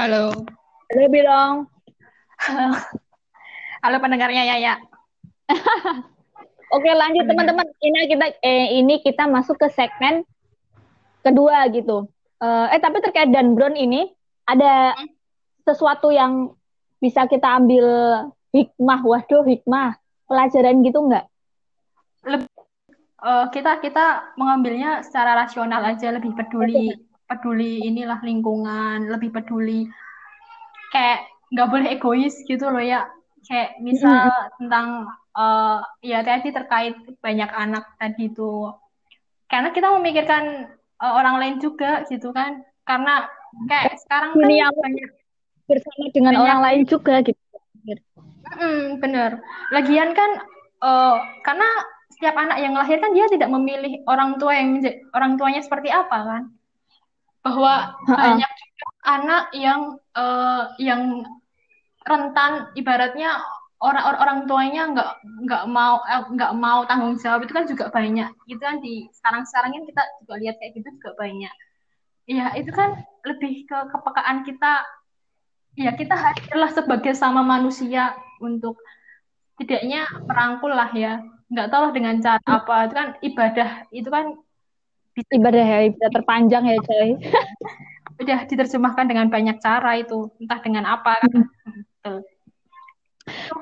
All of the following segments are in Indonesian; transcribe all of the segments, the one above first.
Halo. Halo Bilong. Halo pendengarnya Yaya. Oke lanjut teman-teman. Ini kita eh, ini kita masuk ke segmen kedua gitu. Eh, eh tapi terkait Dan Brown ini ada sesuatu yang bisa kita ambil hikmah, waduh hikmah, pelajaran gitu nggak? Uh, kita kita mengambilnya secara rasional aja, lebih peduli peduli inilah lingkungan, lebih peduli kayak nggak boleh egois gitu loh ya. Kayak misal tentang uh, ya tadi terkait banyak anak tadi itu. Karena kita memikirkan uh, orang lain juga gitu kan. Karena kayak sekarang kan Dunia banyak bersama dengan Banyak. orang lain juga gitu. Mm, bener. Lagian kan uh, karena setiap anak yang lahir kan dia tidak memilih orang tua yang orang tuanya seperti apa kan. Bahwa Ha-ha. banyak juga anak yang uh, yang rentan ibaratnya orang or- orang tuanya nggak nggak mau eh, nggak mau tanggung jawab itu kan juga banyak. Itu kan di sekarang-sekarang ini kita juga lihat kayak gitu juga banyak. Ya, itu kan lebih ke kepekaan kita ya kita hadirlah sebagai sama manusia untuk tidaknya merangkul lah ya nggak tahu lah dengan cara apa itu kan ibadah itu kan Ibadah ya, ibadah terpanjang ya coy. udah diterjemahkan dengan banyak cara itu entah dengan apa kan Betul.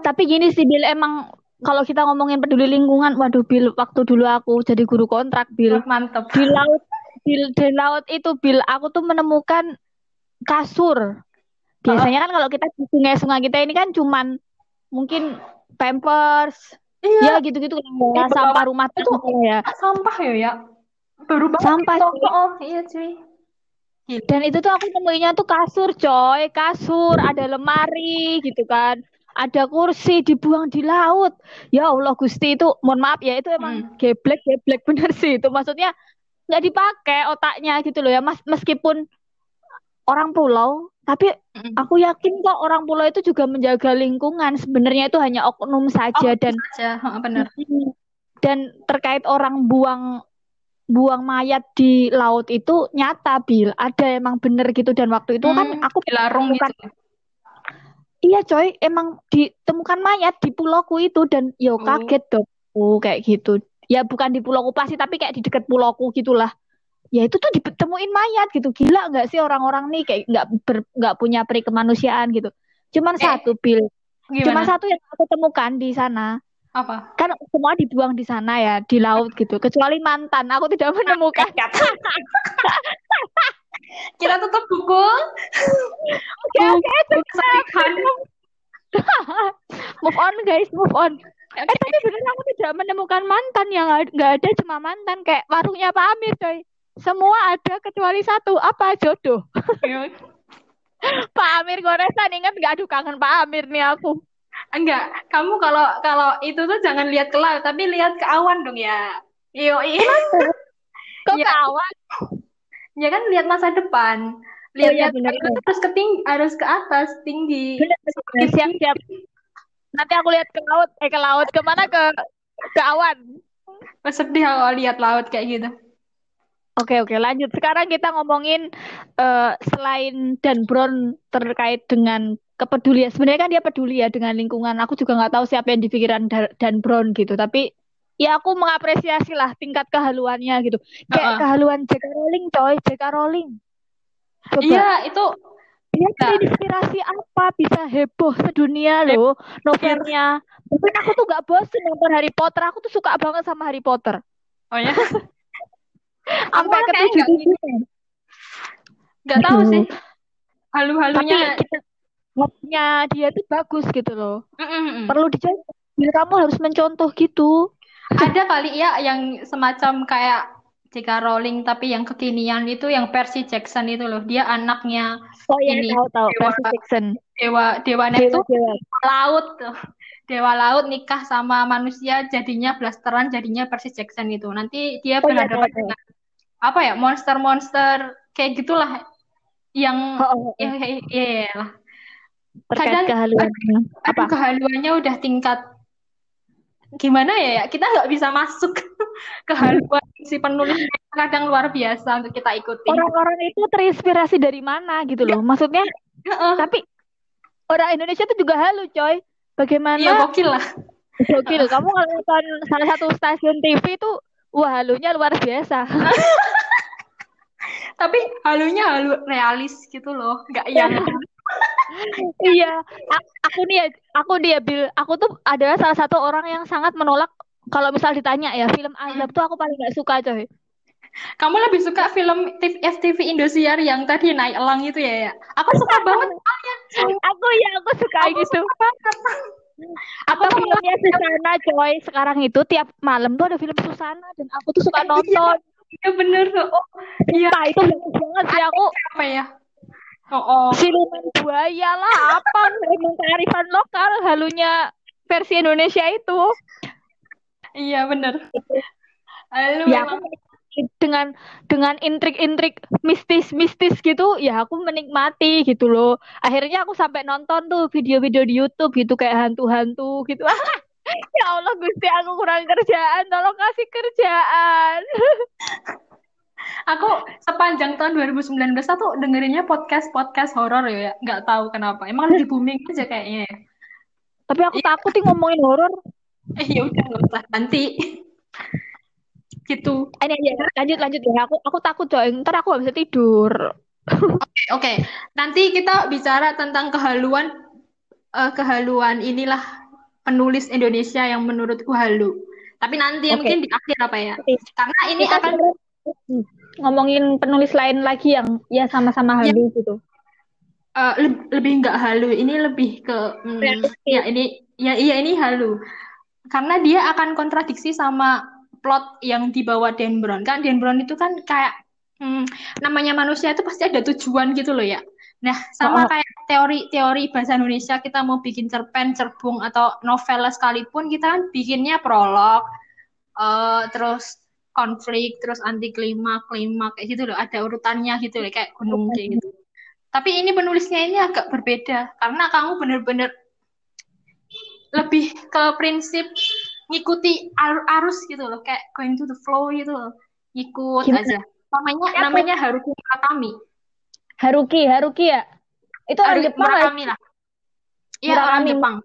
Tapi gini sih Bil, emang kalau kita ngomongin peduli lingkungan, waduh Bil, waktu dulu aku jadi guru kontrak Bil, mantep di laut Bil, di laut itu Bil, aku tuh menemukan kasur. Biasanya kan kalau kita di sungai-sungai kita ini kan cuman mungkin pampers, iya ya gitu-gitu kan ya, sampah rumah Itu- ya. sampah ya ya baru banget Sampah, itu. cuy. oh iya cuy Dan itu tuh aku nemuinnya tuh kasur, coy, kasur, ada lemari gitu kan. Ada kursi dibuang di laut. Ya Allah Gusti itu, mohon maaf ya, itu emang geblek, geblek bener sih itu. Maksudnya nggak dipakai otaknya gitu loh ya, Mas. Meskipun orang pulau, tapi Mm-mm. aku yakin kok orang pulau itu juga menjaga lingkungan. Sebenarnya itu hanya oknum saja oh dan aja Heeh, bener dan terkait orang buang buang mayat di laut itu nyata Bil. Ada emang bener gitu. Dan waktu itu kan Hmm, aku dilarung bukan gitu. Iya coy. Emang ditemukan mayat di pulauku itu. Dan yo Oh. kaget dong. Kayak gitu. Ya bukan di pulauku pasti tapi kayak di dekat pulauku gitulah. Ya itu tuh ditemuin mayat gitu. Gila nggak sih orang-orang nih? Kayak nggak nggak punya peri kemanusiaan gitu. Cuman Eh, satu Bil. Cuman gimana? satu yang aku temukan di sana apa? Kan semua dibuang di sana ya di laut gitu. Kecuali mantan aku tidak menemukan. Kita tutup buku oke oke move on guys move on. Eh tapi bener aku tidak menemukan mantan yang nggak ada cuma mantan kayak warungnya Pak Amir coy. Semua ada kecuali satu apa jodoh? Pak Amir goresan ingat nggak? Aduh kangen Pak Amir nih aku Enggak, kamu kalau kalau itu tuh jangan lihat ke laut, tapi lihat ke awan dong ya. Iyo, iya. kok Iya. kawan Ya kan lihat masa depan. Oh, Lihat iya, lihat bener, itu bener. harus ke ting- harus ke atas, tinggi. Bener, bener. siap siap nanti aku lihat ke laut eh ke laut ke mana ke ke awan Oh, sedih kalau lihat laut kayak gitu. Oke oke lanjut. Sekarang kita ngomongin eh, selain Dan Brown terkait dengan kepedulian. Sebenarnya kan dia peduli ya dengan lingkungan. Aku juga nggak tahu siapa yang di pikiran Da- Dan Brown gitu. Tapi ya aku mengapresiasi lah tingkat kehaluannya gitu. Kayak kehaluan J.K. Rowling coy, J.K. Rowling. Coba Iya, itu dia Nah. terinspirasi apa bisa heboh sedunia loh novelnya. Mungkin aku tuh nggak bosen nonton Harry Potter. Aku tuh suka banget sama Harry Potter. oh ya, Sampai ke tujuh nggak tahu Aduh. sih. Halu-halunya. kita ngopnya dia tuh bagus gitu loh. Mm-mm-mm. Perlu dicontoh. Bil, kamu harus mencontoh gitu. Ada kali ya yang semacam kayak J.K. Rowling tapi yang kekinian itu yang Percy Jackson itu loh. Dia anaknya Oh iya, Ini, tahu tahu. Dewa- Percy Jackson. dewa dewa Neptune dewa. laut tuh. Dewa laut nikah sama manusia jadinya blasteran jadinya Percy Jackson itu. Nanti dia Oh iya, berhadapan tahu, tahu. dengan apa ya monster-monster kayak gitulah yang Oh, oh, oh. ya, ya, ya, ya lah. Terkait kadang- kehaluannya. Apa? Aduh, kehaluannya udah tingkat gimana ya ya kita nggak bisa masuk kehaluan si penulis kadang luar biasa untuk kita ikuti. Orang-orang itu terinspirasi dari mana gitu loh. Maksudnya Tapi orang Indonesia tuh juga halu, coy. Bagaimana? Iya, gokil lah. Gokil. Kamu kalau nonton salah satu stasiun TV itu, wah halunya luar biasa. Tapi halunya halu realis gitu loh, nggak yang iya, aku nih ya, aku dia bil, aku tuh adalah salah satu orang yang sangat menolak kalau misal ditanya ya film azab tuh aku paling gak suka coy. Kamu lebih suka film FTV Indosiar yang tadi naik elang itu ya ya? Aku suka banget Aku ya aku suka aku gitu. Suka Atau filmnya Susana coy. Sekarang itu tiap malam tuh ada film Susana dan aku tuh suka nonton. Iya bener tuh. Oh, iya itu bagus banget sih aku. Apa ya? Oh, oh. Siluman buaya lah apa emang kearifan lokal halunya versi Indonesia itu. Iya bener. Halo. Ya, aku dengan dengan intrik-intrik mistis-mistis gitu ya aku menikmati gitu loh akhirnya aku sampai nonton tuh video-video di YouTube gitu kayak hantu-hantu gitu ya Allah Gusti aku kurang kerjaan tolong kasih kerjaan aku sepanjang tahun 2019 tuh dengerinnya podcast podcast horor ya nggak tahu kenapa. Emang lagi booming aja kayaknya. Ya tapi aku takut nih ngomongin horor. Eh ya udah nggak usah nanti. Gitu. Ini aja lanjut lanjut ya. Aku aku takut coy ntar aku gak bisa tidur. Oke okay, okay. nanti kita bicara tentang kehaluan uh, kehaluan inilah penulis Indonesia yang menurutku halu. Tapi nanti okay. mungkin di akhir apa ya? Okay. karena ini kita akan ngomongin penulis lain lagi yang ya sama-sama ya. halu ya. gitu uh, lebih nggak halu ini lebih ke mm, ya ini ya iya ini halu karena dia akan kontradiksi sama plot yang dibawa Dan Brown kan Dan Brown itu kan kayak hmm, namanya manusia itu pasti ada tujuan gitu loh ya nah sama oh. kayak teori-teori bahasa Indonesia kita mau bikin cerpen cerbung atau novel sekalipun kita kan bikinnya prolog uh, terus konflik terus anti klima klima kayak gitu loh. Ada urutannya gitu loh kayak gunung kayak gitu. Tapi ini penulisnya ini agak berbeda karena kamu bener-bener lebih ke prinsip ngikuti ar arus gitu loh kayak going to the flow gitu loh. Ikut Gimana? aja. Namanya Siapa? namanya Haruki Murakami. Haruki Haruki ya? Itu orang Jepang Murakami lah. Iya orang Jepang.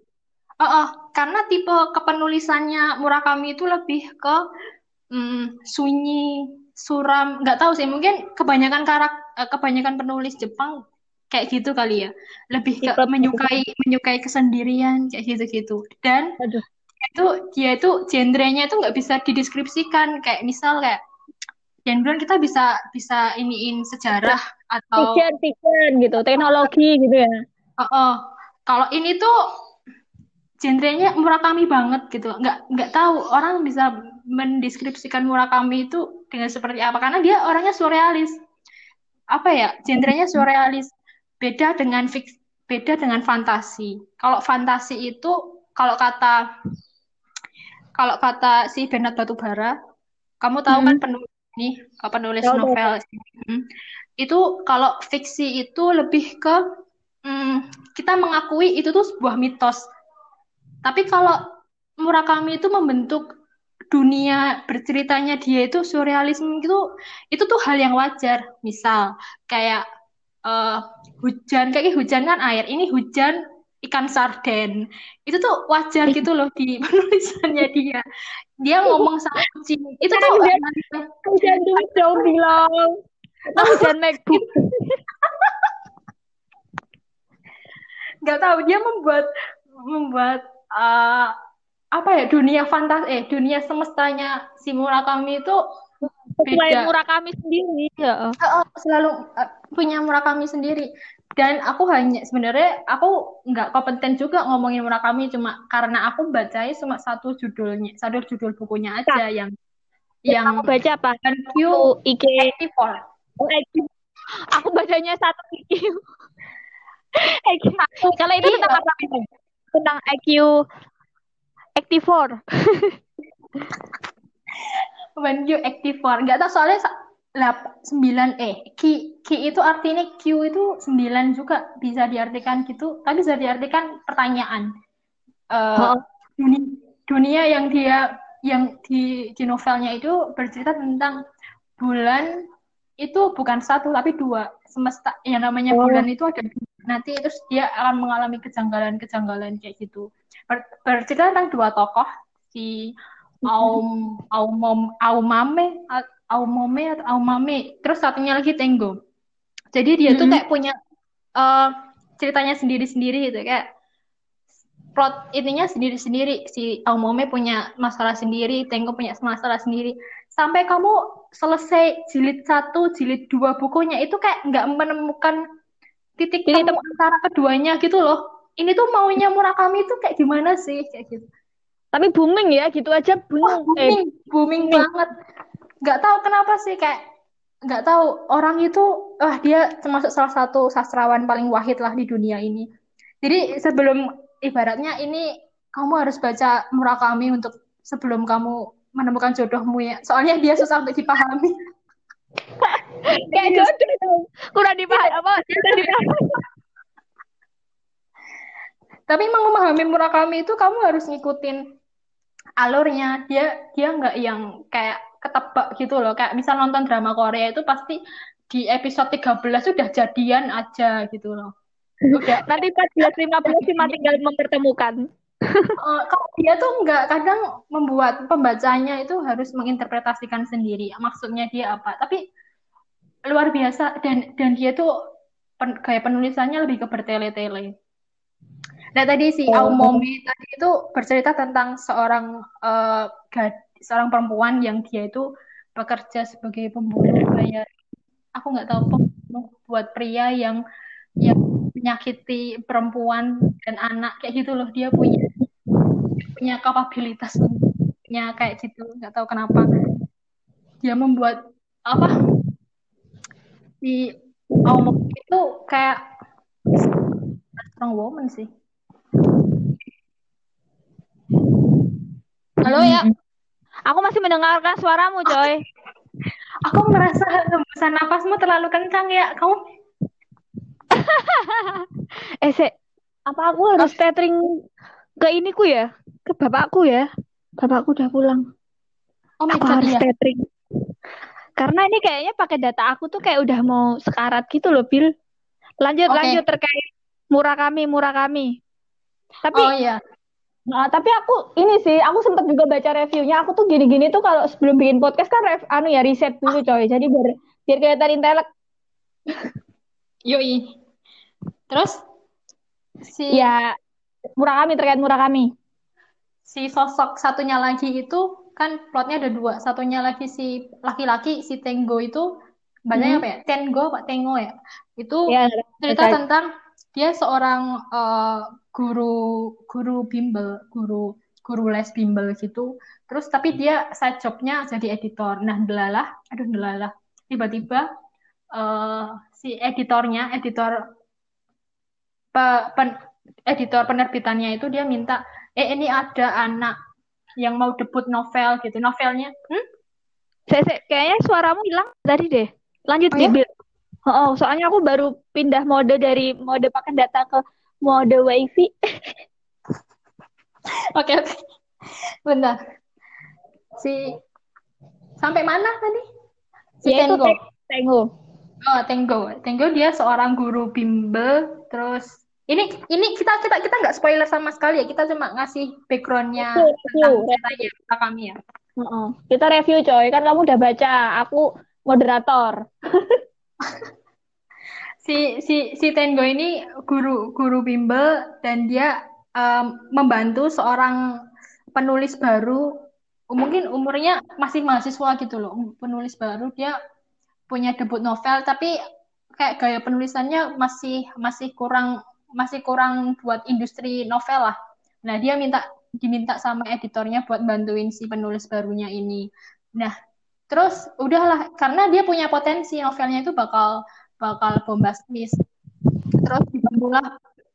Oh, oh. Karena tipe kepenulisannya Murakami itu lebih ke mm, sunyi suram nggak tahu sih. Mungkin kebanyakan karak eh, kebanyakan penulis Jepang kayak gitu kali ya. Lebih ke menyukai menyukai kesendirian kayak gitu gitu dan Aduh. itu dia itu genrenya itu nggak bisa dideskripsikan. Kayak misal kayak genre kita bisa bisa iniin sejarah atau fiction, fiction gitu teknologi gitu ya. Uh, uh. kalau ini tuh genrenya Murakami banget gitu. Nggak nggak tahu orang bisa mendeskripsikan Murakami itu dengan seperti apa. Karena dia orangnya surrealis. Apa ya? Genrenya surrealis. Beda dengan fix beda dengan fantasi. Kalau fantasi itu kalau kata kalau kata si Bernard Batubara, kamu tahu kan hmm. kan penulis ini, penulis oh, novel hmm, itu kalau fiksi itu lebih ke hmm, kita mengakui itu tuh sebuah mitos. Tapi kalau Murakami itu membentuk dunia berceritanya dia itu surrealisme itu itu tuh hal yang wajar. Misal kayak uh, hujan kayak hujan kan air, ini hujan ikan sarden. Itu tuh wajar gitu loh di penulisannya dia. Dia ngomong sama kucing. Itu tuh hujan. duit dong bilang hujan MacBook nggak tahu dia membuat membuat uh, apa ya dunia fantas eh dunia semestanya si Murakami itu beda. Murakami sendiri ya. Uh, selalu uh, punya Murakami sendiri. Dan aku hanya sebenarnya aku nggak kompeten juga ngomongin Murakami cuma karena aku baca cuma satu judulnya satu judul bukunya aja nah, yang yang aku baca apa? IQ IQ oh, aku bacanya satu IQ kalau itu tentang apa tentang IQ Active When you active nggak tahu soalnya sembilan eh Q, Q itu artinya Q itu sembilan juga bisa diartikan gitu. Tapi bisa diartikan pertanyaan. Uh, oh. dunia, dunia yang dia yang di di novelnya itu bercerita tentang bulan itu bukan satu tapi dua. Semesta yang namanya oh. bulan itu ada nanti terus dia akan mengalami kejanggalan-kejanggalan kayak gitu. Ber bercerita tentang dua tokoh si Aum Aumom Aumame Aumome atau Aumame. Terus satunya lagi Tenggo jadi dia mm -hmm. tuh kayak punya uh, ceritanya sendiri-sendiri gitu. Kayak plot ininya sendiri-sendiri. Si Aumome punya masalah sendiri Tenggo punya masalah sendiri. Sampai kamu selesai jilid satu jilid dua bukunya itu kayak nggak menemukan titik temu antara keduanya gitu loh. Ini tuh maunya Murakami itu kayak gimana sih kayak gitu. Tapi booming ya, gitu aja booming. Oh, booming, eh, booming, booming banget. Gak tahu kenapa sih kayak nggak tahu orang itu wah dia termasuk salah satu sastrawan paling wahid lah di dunia ini. Jadi sebelum ibaratnya ini kamu harus baca Murakami untuk sebelum kamu menemukan jodohmu ya. Soalnya dia susah untuk dipahami. Kayak jodoh itu. Kurang dipahami apa? Kurang dipahami tapi emang memahami Murakami itu kamu harus ngikutin alurnya. Dia dia nggak yang kayak ketebak gitu loh. Kayak misal nonton drama Korea itu pasti di episode 13 sudah jadian aja gitu loh. Udah nanti 14 15 cuma tinggal mempertemukan uh, kalau dia tuh nggak kadang membuat pembacanya itu harus menginterpretasikan sendiri maksudnya dia apa tapi luar biasa dan dan dia tuh pen, kayak penulisannya lebih ke bertele-tele. Nah tadi si oh. Aumomi tadi itu bercerita tentang seorang uh, gad, seorang perempuan yang dia itu bekerja sebagai pembunuh kayak aku nggak tahu pembunuh buat pria yang yang menyakiti perempuan dan anak kayak gitu loh dia punya punya kapabilitas punya kayak gitu nggak tahu kenapa dia membuat apa si Aumok itu kayak strong woman sih. Halo ya. Aku masih mendengarkan suaramu, Joy. Aku merasa hembusan nafasmu terlalu kencang ya. Kamu eh, se, apa aku harus tethering ke iniku ya? Ke bapakku ya? Bapakku udah pulang. Oh my God, harus iya. tethering. Karena ini kayaknya pakai data aku tuh kayak udah mau sekarat gitu loh, Bill. Lanjut, okay. lanjut terkait murah kami, murah kami. Tapi Oh iya. Nah, tapi aku ini sih, aku sempat juga baca reviewnya. Aku tuh gini-gini tuh kalau sebelum bikin podcast kan rev, anu ya riset dulu coy. Jadi biar biar kelihatan intelek. Yoi. Terus? Si ya murah kami terkait murah kami. Si sosok satunya lagi itu kan plotnya ada dua. Satunya lagi si laki-laki si Tenggo itu bacanya hmm. apa ya? Tengo pak Tengo ya? Itu ya, cerita okay. tentang dia seorang uh, guru guru bimbel guru guru les bimbel gitu. Terus tapi dia side jobnya jadi editor. Nah delalah aduh delalah. Tiba-tiba uh, si editornya editor pe, pen, editor penerbitannya itu dia minta eh ini ada anak yang mau debut novel gitu. Novelnya hmm? saya, saya kayaknya suaramu hilang tadi deh. Lanjut oh, ya? oh, soalnya aku baru pindah mode dari mode pakai data ke mode wifi. Oke oke. Benar si sampai mana tadi? Si ya, Tenggo Tenggo oh Tenggo Tenggo dia seorang guru bimbel terus ini ini kita kita kita nggak spoiler sama sekali ya. Kita cuma ngasih backgroundnya tentang ceritanya kita kami ya. Uh -uh. kita review coy. Kan kamu udah baca aku moderator. Si si si Tengo ini guru guru bimbel dan dia um, membantu seorang penulis baru. Mungkin umurnya masih mahasiswa gitu loh penulis baru. Dia punya debut novel tapi kayak gaya penulisannya masih masih kurang masih kurang buat industri novel lah. Nah, dia minta diminta sama editornya buat bantuin si penulis barunya ini. Nah, terus udahlah karena dia punya potensi novelnya itu bakal bakal bombastis. Terus dibantulah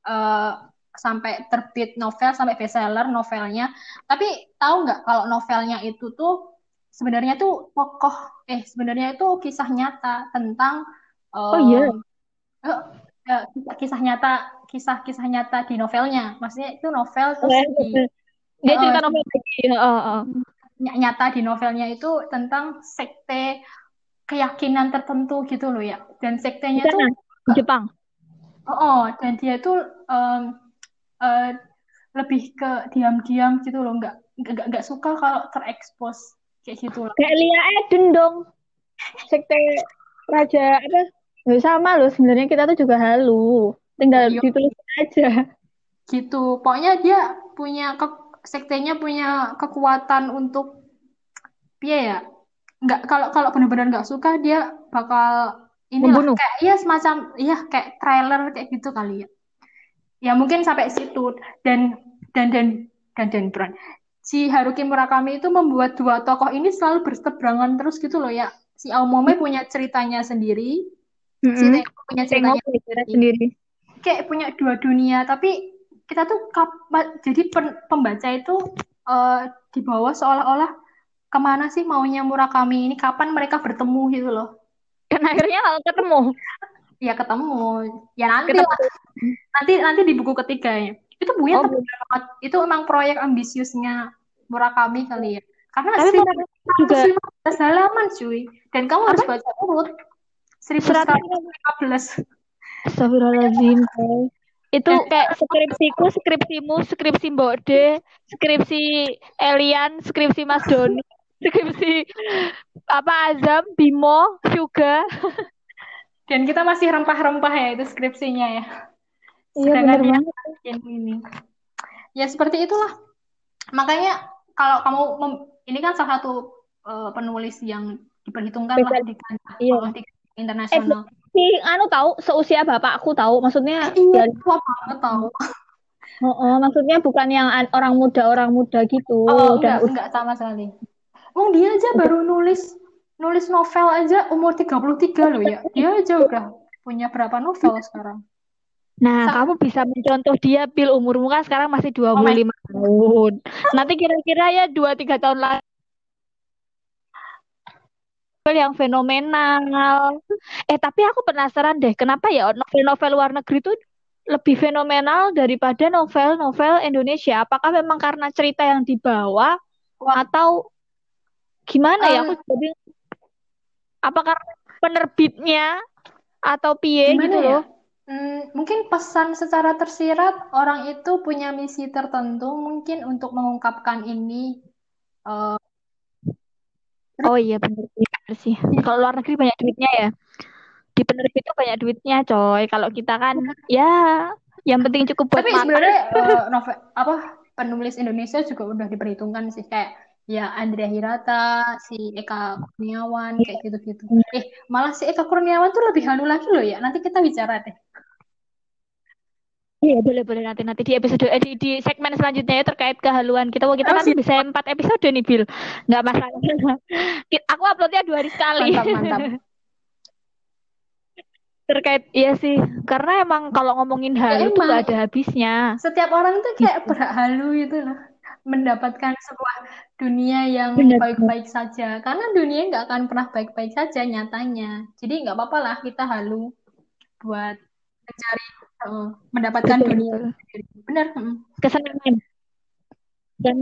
uh, sampai terbit novel sampai bestseller novelnya. Tapi tahu nggak kalau novelnya itu tuh sebenarnya tuh tokoh eh sebenarnya itu kisah nyata tentang oh iya uh, kisah nyata kisah-kisah nyata di novelnya. Maksudnya itu novel terus oh, di dia uh, cerita novel lagi. Oh, oh. Nyata di novelnya itu tentang sekte keyakinan tertentu gitu loh ya. Dan sektenya itu di Jepang. Oh, oh dan dia itu um, uh, lebih ke diam-diam gitu loh, nggak nggak nggak suka kalau terekspos kayak gitu loh. Kayak Lia Eden dong. Sekte Raja apa? Nggak sama loh sebenarnya kita tuh juga halu. Tinggal Iya. ditulis aja. Gitu. Pokoknya dia punya ke sektenya punya kekuatan untuk dia ya. Nggak kalau kalau benar-benar nggak suka dia bakal Membunuh. kayak iya semacam iya kayak trailer kayak gitu kali ya. Ya mungkin sampai situ dan dan dan dan dan Bran. Si Haruki Murakami itu membuat dua tokoh ini selalu berseberangan terus gitu loh ya. Si Aomome punya ceritanya sendiri, si Mm-mm. Tengo punya Tengok ceritanya kita sendiri. sendiri. Kayak punya dua dunia, tapi kita tuh kap- jadi pembaca itu eh, di bawah seolah-olah ke mana sih maunya Murakami ini, kapan mereka bertemu gitu loh. Dan akhirnya kalau ketemu. Ya ketemu, ya nanti Ketemu. lah, nanti nanti di buku ketiga ya. Itu bukunya Oh, tebal banget. Itu emang proyek ambisiusnya Murakami kali ya. Karena Tapi seribu juga 115 halaman cuy. Dan kamu harus baca urut. 1115. Astagfirullahaladzim. Itu kayak skripsiku, skripsimu, skripsi Mbok D, skripsi Elian, skripsi Mas Doni, skripsi apa Azam, Bimo, juga. Dan kita masih rempah-rempah ya itu skripsinya ya. Iya Sedangkan yang ini. Ya seperti itulah. Makanya kalau kamu mem- ini kan salah satu eh, penulis yang diperhitungkan lah Spesial. di kancah Iya. politik internasional. Anu tahu seusia bapakku tahu, maksudnya Iya, dari tua banget tahu. oh, oh, maksudnya bukan yang an- orang muda orang muda gitu, Oh, udah enggak, enggak sama sekali. Wong dia aja baru nulis nulis novel aja umur 33 loh ya. Dia aja udah punya berapa novel sekarang? Nah, Sa- kamu bisa mencontoh dia, Pil, umurmu kan sekarang masih Oh my 25 tahun. Nanti kira-kira ya 2-3 tahun lagi yang fenomenal. Eh, tapi aku penasaran deh, kenapa ya novel-novel luar negeri itu lebih fenomenal daripada novel-novel Indonesia? Apakah memang karena cerita yang dibawa atau gimana ya? em, Aku jadi apa karena penerbitnya atau piye gitu ya? loh? Hmm, mungkin pesan secara tersirat orang itu punya misi tertentu mungkin untuk mengungkapkan ini eh, Oh iya bener sih. Kalau luar negeri banyak duitnya ya. Di penerbit itu banyak duitnya, coy. Kalau kita kan ya yang penting cukup buat Tapi makan. sebenarnya eh, novel apa penulis Indonesia juga udah diperhitungkan sih kayak ya Andrea Hirata, si Eka Kurniawan kayak gitu-gitu. Eh, malah si Eka Kurniawan tuh lebih halu lagi loh ya. Nanti kita bicara deh. Iya boleh boleh nanti nanti di episode eh, di, di segmen selanjutnya ya terkait kehaluan kita. Wah kita Oh, kan bisa empat episode nih Bil, nggak masalah. Aku uploadnya dua hari sekali. Mantap, mantap. terkait iya sih, karena emang kalau ngomongin halu tuh nggak emang ada habisnya. setiap orang tuh kayak Gitu. berhak halu gitu loh. Mendapatkan sebuah dunia yang baik-baik saja. Karena dunia nggak akan pernah baik-baik saja nyatanya. Jadi nggak apa-apa lah kita halu buat mencari mendapatkan Betul. dunia. Benar. Kesenangan. Dan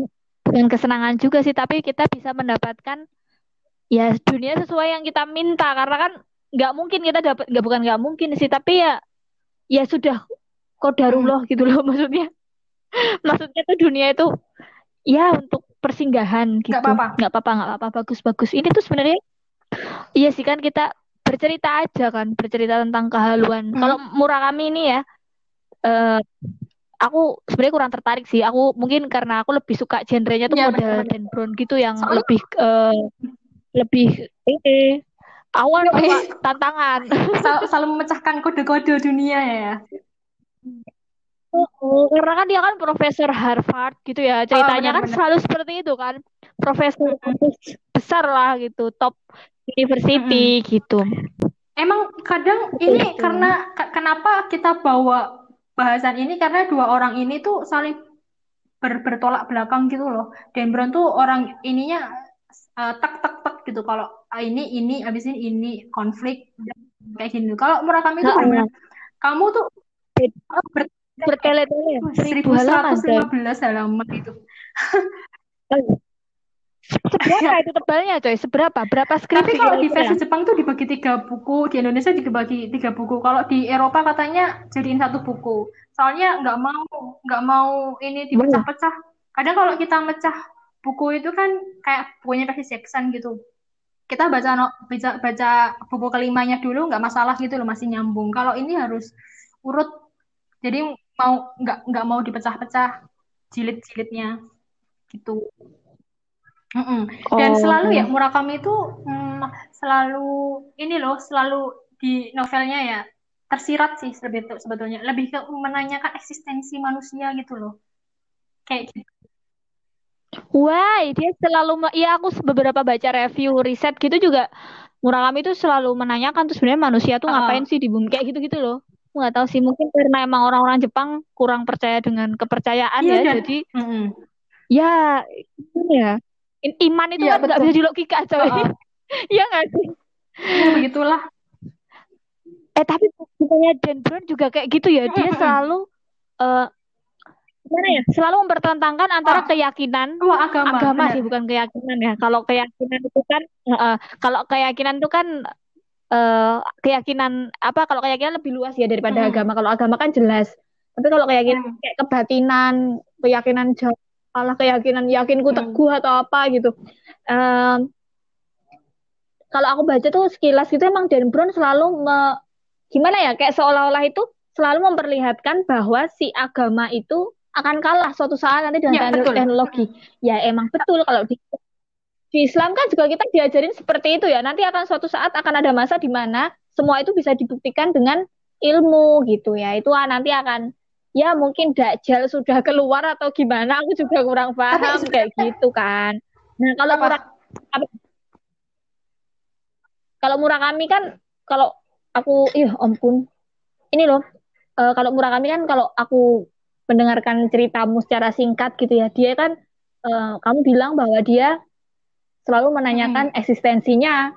dan kesenangan juga sih, tapi kita bisa mendapatkan ya dunia sesuai yang kita minta. Karena kan nggak mungkin kita dapat nggak bukan nggak mungkin sih tapi ya ya sudah kodarullah gitu loh maksudnya. Maksudnya tuh dunia itu ya untuk persinggahan Nggak gitu. apa-apa. nggak apa-apa nggak apa-apa bagus bagus ini tuh sebenarnya iya sih kan kita bercerita aja kan bercerita tentang kehaluan kalau Mm. Murakami ini ya eh aku sebenarnya kurang tertarik sih aku mungkin karena aku lebih suka genrenya tuh Iya model. Dan Brown gitu yang Soalnya lebih eh, lebih ini awal Yoi. suka tantangan sel- selalu memecahkan kode-kode dunia ya. Oh, karena kan dia kan profesor Harvard gitu ya. Oh, Ceritanya kan benar-benar. selalu seperti itu kan. Profesor besar lah gitu, top university Mm-mm. gitu. Emang kadang ini betul. karena ka- kenapa kita bawa bahasan ini karena dua orang ini tuh saling ber- bertolak belakang gitu loh. Dan Brown tuh orang ininya eh, tek tek tek gitu. Kalau ah, ini ini abis ini ini konflik kayak gini. Kalau Murakami itu benar-benar kamu tuh ber Bertele-tele, seribu halaman. 1115 halaman itu. Seberapa itu tebalnya coy? Seberapa? Berapa skripsi? Tapi kalau di versi Jepang tuh dibagi tiga buku, di Indonesia juga bagi tiga buku. Kalau di Eropa katanya jadiin satu buku. Soalnya nggak mau nggak mau ini dipecah-pecah. Kadang kalau kita mecah buku itu kan kayak bukunya versi Jackson gitu. Kita baca no, baca, baca buku kelimanya dulu nggak masalah gitu loh masih nyambung. Kalau ini harus urut. Jadi mau nggak nggak mau dipecah-pecah jilid-jilidnya gitu. Mm -mm. Dan oh. selalu ya Murakami itu mm, selalu ini loh selalu di novelnya ya tersirat sih sebetulnya lebih ke menanyakan eksistensi manusia gitu loh kayak gitu. Wah, dia selalu ya aku beberapa baca review riset gitu juga Murakami itu selalu menanyakan tuh sebenarnya manusia tuh ngapain uh. sih di bumi kayak gitu-gitu loh. Nggak tahu sih mungkin karena emang orang-orang Jepang kurang percaya dengan kepercayaan iya, ya, dan, jadi mm -hmm. ya ini ya iman itu ya, kan nggak bisa dilogika coy. Uh Iya nggak sih? Ya begitulah. Eh tapi bukannya Dan Brown juga kayak gitu ya? Dia selalu uh, gimana ya? selalu mempertentangkan antara Wah. keyakinan Wah, agama, agama sih bukan keyakinan ya. Kalau keyakinan itu kan uh, kalau keyakinan itu kan uh, keyakinan apa kalau keyakinan lebih luas ya daripada hmm. agama. Kalau agama kan jelas. Tapi kalau keyakinan hmm. kayak kebatinan keyakinan jauh malah keyakinan yakinku hmm. teguh hmm. atau apa gitu um, kalau aku baca tuh sekilas itu emang Dan Brown selalu me, gimana ya kayak seolah-olah itu selalu memperlihatkan bahwa si agama itu akan kalah suatu saat nanti dengan ya, teknologi. Ya emang betul kalau di, di Islam kan juga kita diajarin seperti itu ya. Nanti akan suatu saat akan ada masa di mana semua itu bisa dibuktikan dengan ilmu gitu ya. Itu nanti akan ya mungkin Dajjal sudah keluar atau gimana aku juga kurang paham kayak gitu kan. Nah kalau murah kalau murah kami kan kalau aku iya ampun. Ini loh uh, kalau murah kami kan kalau aku mendengarkan ceritamu secara singkat gitu ya dia kan uh, kamu bilang bahwa dia selalu menanyakan hmm. eksistensinya.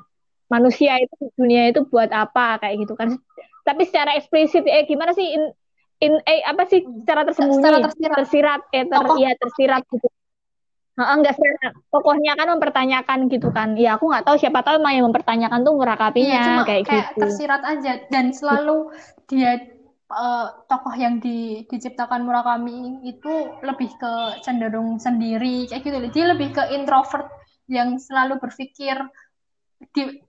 Manusia itu dunia itu buat apa kayak gitu kan. Tapi secara eksplisit eh gimana sih in, in eh apa sih? Secara tersembunyi. Secara tersirat, tersirat eh ter, ya tersirat gitu. Nah, enggak secara tokohnya kan mempertanyakan gitu kan. Ya aku nggak tahu siapa tahu emang yang mempertanyakan tuh murakapinya iya, kayak, kayak gitu. tersirat aja. Dan selalu dia uh, tokoh yang di, diciptakan Murakami itu lebih ke cenderung sendiri kayak gitu. Dia lebih ke introvert yang selalu berpikir deep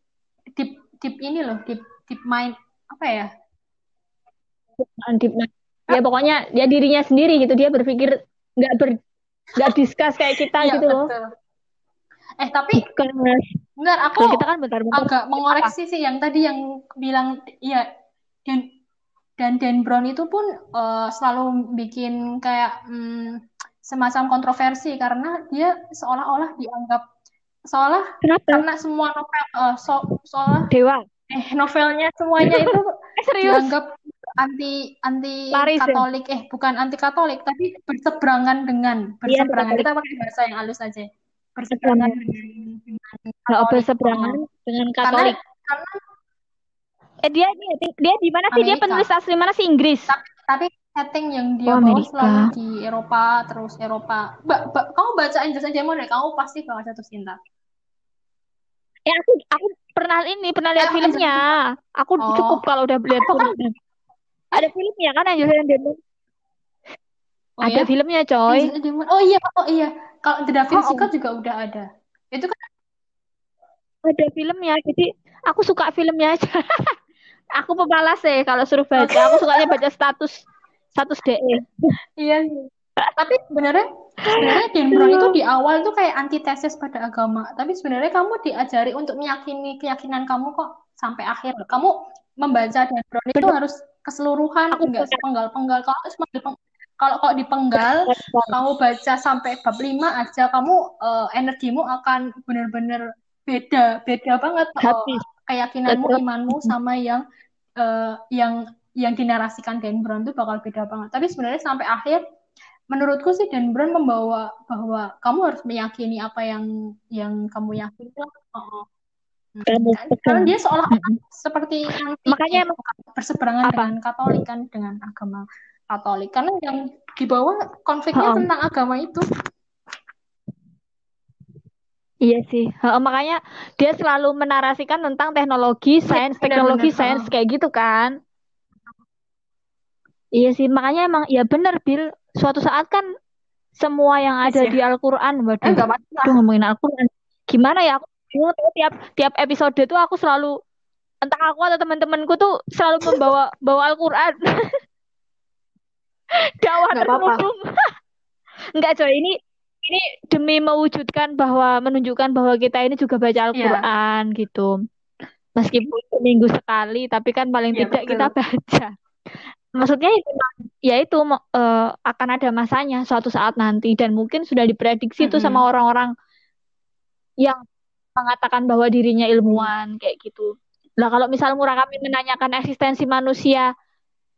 deep deep ini loh, deep deep mind. Apa ya? Deep mind ya pokoknya dia dirinya sendiri gitu dia berpikir nggak ber nggak discuss kayak kita ya, gitu loh eh tapi enggak aku kita kan bentar, bentar agak mengoreksi apa? sih yang tadi yang bilang ya dan dan Dan Brown itu pun uh, selalu bikin kayak hmm, semacam kontroversi karena dia seolah-olah dianggap seolah Kenapa? karena semua novel uh, so, seolah dewa eh novelnya semuanya itu eh, serius? dianggap anti anti Laris, ya? Katolik. Eh bukan anti Katolik tapi berseberangan dengan iya, berseberangan. iya, kita pakai bahasa yang halus aja. Berseberangan dengan, dengan oh, berseberangan dengan Katolik. karena, karena eh dia dia dia di mana sih? Dia penulis asli mana sih? Inggris? Tapi, tapi setting yang dia oh, bawa selalu di Eropa terus Eropa. Ba, ba, kamu baca Angels and Demons kamu pasti bakal jatuh cinta. Ya aku aku pernah ini pernah lihat ya, filmnya. aku oh. cukup kalau udah lihat filmnya ada filmnya kan Angel and Demon. Oh, ada ya? filmnya, coy. Oh iya, oh iya. Kalau The Da Vinci oh, oh. juga udah ada. Itu kan ada filmnya. Jadi aku suka filmnya aja. aku pemalas sih kalau suruh baca. Aku sukanya baca status status DE. iya sih. Tapi sebenarnya sebenarnya Dan Brown itu di awal itu kayak antitesis pada agama. Tapi sebenarnya kamu diajari untuk meyakini keyakinan kamu kok sampai akhir. Kamu membaca Dan Brown itu harus keseluruhan aku enggak sepenggal-penggal. Kalau kalau kok dipenggal kamu baca sampai bab 5 aja kamu uh, energimu akan benar-benar beda beda banget uh, keyakinanmu imanmu sama yang uh, yang yang dinarasikan Dan Brown itu bakal beda banget. Tapi sebenarnya sampai akhir menurutku sih Dan Brown membawa bahwa kamu harus meyakini apa yang yang kamu yakini uh, kamu karena dia seolah seperti yang makanya emang berseberangan apa? dengan Katolik kan dengan agama Katolik karena yang dibawa konfliknya oh. tentang agama itu Iya sih. Heeh, makanya dia selalu menarasikan tentang teknologi, Iya, sains, teknologi, sains kayak gitu kan. Iya sih, makanya emang ya bener Bil. Suatu saat kan semua yang ada Iya. di Al-Qur'an, Eh, waduh. Aduh ngomongin Al-Qur'an. Gimana ya? Aku bingung tuh tiap tiap episode tuh aku selalu entah aku atau teman-temanku tuh selalu membawa bawa Al-Qur'an. Dakwah terselubung. Enggak coy, ini ini demi mewujudkan bahwa menunjukkan bahwa kita ini juga baca Iya. Al-Qur'an gitu. Meskipun seminggu sekali, tapi kan paling Iya, tidak kita betul. baca. Maksudnya ya ya itu eh, akan ada masanya suatu saat nanti dan mungkin sudah diprediksi tuh sama Mm-mm. orang-orang yang mengatakan bahwa dirinya ilmuwan kayak gitu. Nah, kalau misal Murakami menanyakan eksistensi manusia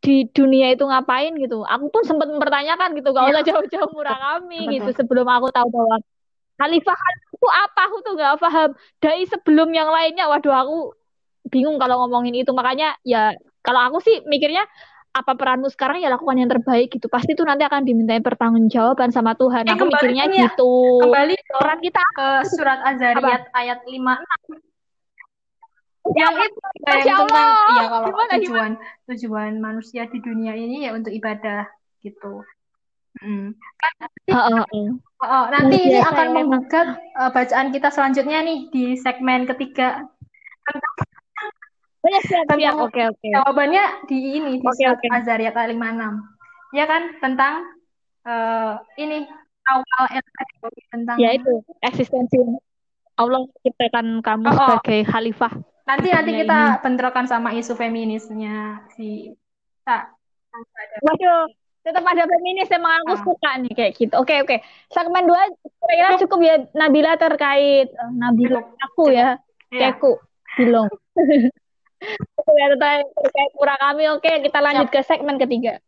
di dunia itu ngapain gitu, aku pun sempat mempertanyakan gitu, gak Iya, usah jauh-jauh Murakami gitu betul. sebelum aku tahu bahwa Khalifah itu apa aku tuh gak paham. Dari sebelum yang lainnya, waduh aku bingung kalau ngomongin itu. Makanya ya kalau aku sih mikirnya apa peranmu sekarang ya lakukan yang terbaik gitu. Pasti tuh nanti akan dimintain pertanggungjawaban sama Tuhan. Eh, Aku mikirnya ya, gitu. kembali dong Peran kita ke surat Az-Zariyat ayat 5 yang itu ya, yang tentang ya kalau Gimana, tujuan tujuan manusia di dunia ini ya untuk ibadah gitu. Mm. Heeh, heeh. Oh, nanti ini biasa akan ya, membuka uh, bacaan kita selanjutnya nih di segmen ketiga. Oh ya siap, siap. Tentang Oke, oke. jawabannya di ini di Oke. Az-Zariyat ayat 56. Ya kan tentang uh, ini awal tadi, tentang Ya itu eksistensi Allah menciptakan kamu Oh, oh. sebagai khalifah. nanti nanti dunia kita ini. bentrokan sama isu feminisnya si tak Waduh, tetap ada feminis emang aku Ah. suka nih kayak gitu. Oke, oke. Segmen dua kira-kira cukup ya Nabila terkait eh, Nabila aku ya, Iya. keku, bilong. Terkait Murakami. Oke, kita lanjut ke segmen ketiga.